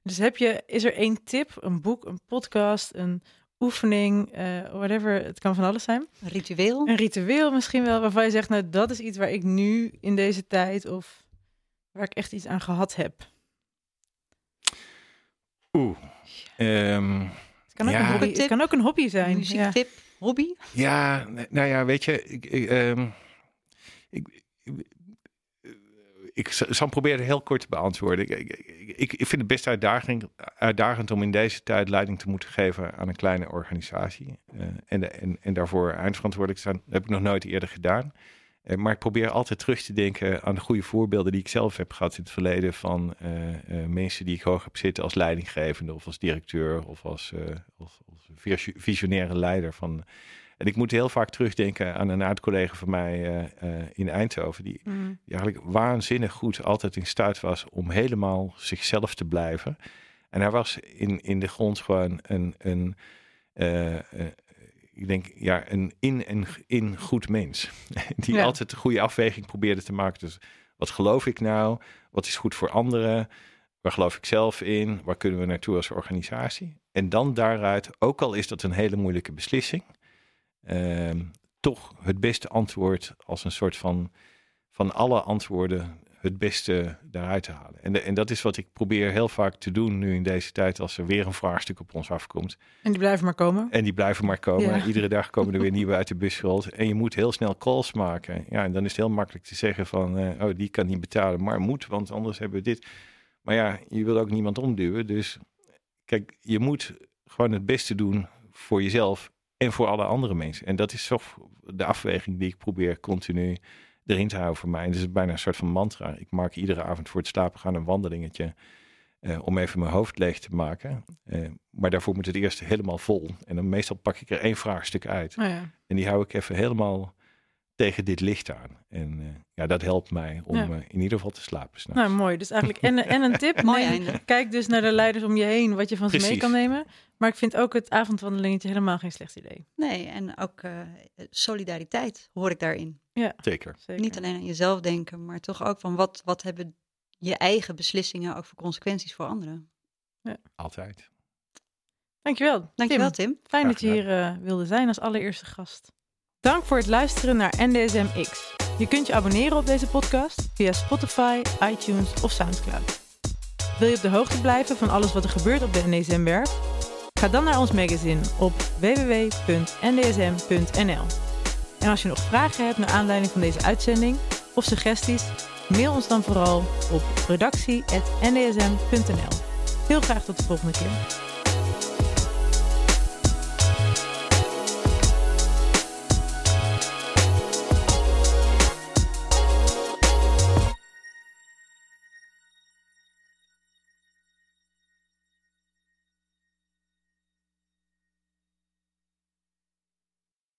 Dus heb je, is er één tip, een boek, een podcast, een oefening, eh, whatever, het kan van alles zijn. Een ritueel. Een ritueel misschien wel, waarvan je zegt, nou dat is iets waar ik nu in deze tijd of waar ik echt iets aan gehad heb. Oeh. Ehm, Het kan ook, Ja. een, hobby, het kan ook een hobby zijn. Ja. Muziektip, hobby. Ja, nou ja, weet je, ik, ik, ehm, ik, ik, zal proberen heel kort te beantwoorden. Ik, ik, ik, vind het best uitdagend om in deze tijd leiding te moeten geven aan een kleine organisatie. eh, en, en, en daarvoor eindverantwoordelijk te zijn. Dat heb ik nog nooit eerder gedaan. Eh, maar ik probeer altijd terug te denken aan de goede voorbeelden die ik zelf heb gehad in het verleden van eh, mensen die ik hoog heb zitten als leidinggevende of als directeur of als, als visionaire leider van. En ik moet heel vaak terugdenken aan een oud-collega van mij eh, eh, in Eindhoven, die, Mm. die eigenlijk waanzinnig goed altijd in staat was om helemaal zichzelf te blijven. En hij was in, in de grond gewoon een, een eh, ik denk, ja, een in en in goed mens. Die Ja. altijd de goede afweging probeerde te maken. Dus wat geloof ik nou? Wat is goed voor anderen? Waar geloof ik zelf in? Waar kunnen we naartoe als organisatie? En dan daaruit, ook al is dat een hele moeilijke beslissing, ehm, toch het beste antwoord als een soort van van alle antwoorden het beste daaruit te halen. En, de- en dat is wat ik probeer heel vaak te doen nu in deze tijd als er weer een vraagstuk op ons afkomt. En die blijven maar komen. En die blijven maar komen. Ja. Iedere dag komen er weer nieuwe uit de bus gerold. En je moet heel snel calls maken. Ja, en dan is het heel makkelijk te zeggen van, eh, oh, die kan niet betalen, maar moet, want anders hebben we dit. Maar ja, je wil ook niemand omduwen. Dus kijk, je moet gewoon het beste doen voor jezelf en voor alle andere mensen. En dat is toch de afweging die ik probeer continu erin te houden voor mij. En dat is bijna een soort van mantra. Ik maak iedere avond voor het slapen gaan een wandelingetje. eh, om even mijn hoofd leeg te maken. Eh, maar daarvoor moet het eerst helemaal vol. En dan meestal pak ik er één vraagstuk uit. Nou ja. En die hou ik even helemaal tegen dit licht aan. En eh, ja, dat helpt mij om Ja. eh, in ieder geval te slapen. Nou, mooi. Dus eigenlijk en, en een tip. Mooi neem- einde. Kijk dus naar de leiders om je heen, wat je van ze mee kan nemen. Maar ik vind ook het avondwandelingetje helemaal geen slecht idee. Nee, en ook eh, solidariteit hoor ik daarin. Ja. Zeker. Zeker. Niet alleen aan jezelf denken, maar toch ook van wat, wat hebben je eigen beslissingen ook voor consequenties voor anderen. Altijd. Dankjewel. Dankjewel Tim. Tim. Fijn Graag dat je hier wilde zijn als allereerste gast. Dank voor het luisteren naar NDSM-X. Je kunt je abonneren op deze podcast via Spotify, iTunes of Soundcloud. Wil je op de hoogte blijven van alles wat er gebeurt op de NDSM-werf? Ga dan naar ons magazine op www.ndsm.nl. En als je nog vragen hebt naar aanleiding van deze uitzending of suggesties, mail ons dan vooral op redactie.ndsm.nl. Heel graag tot de volgende keer.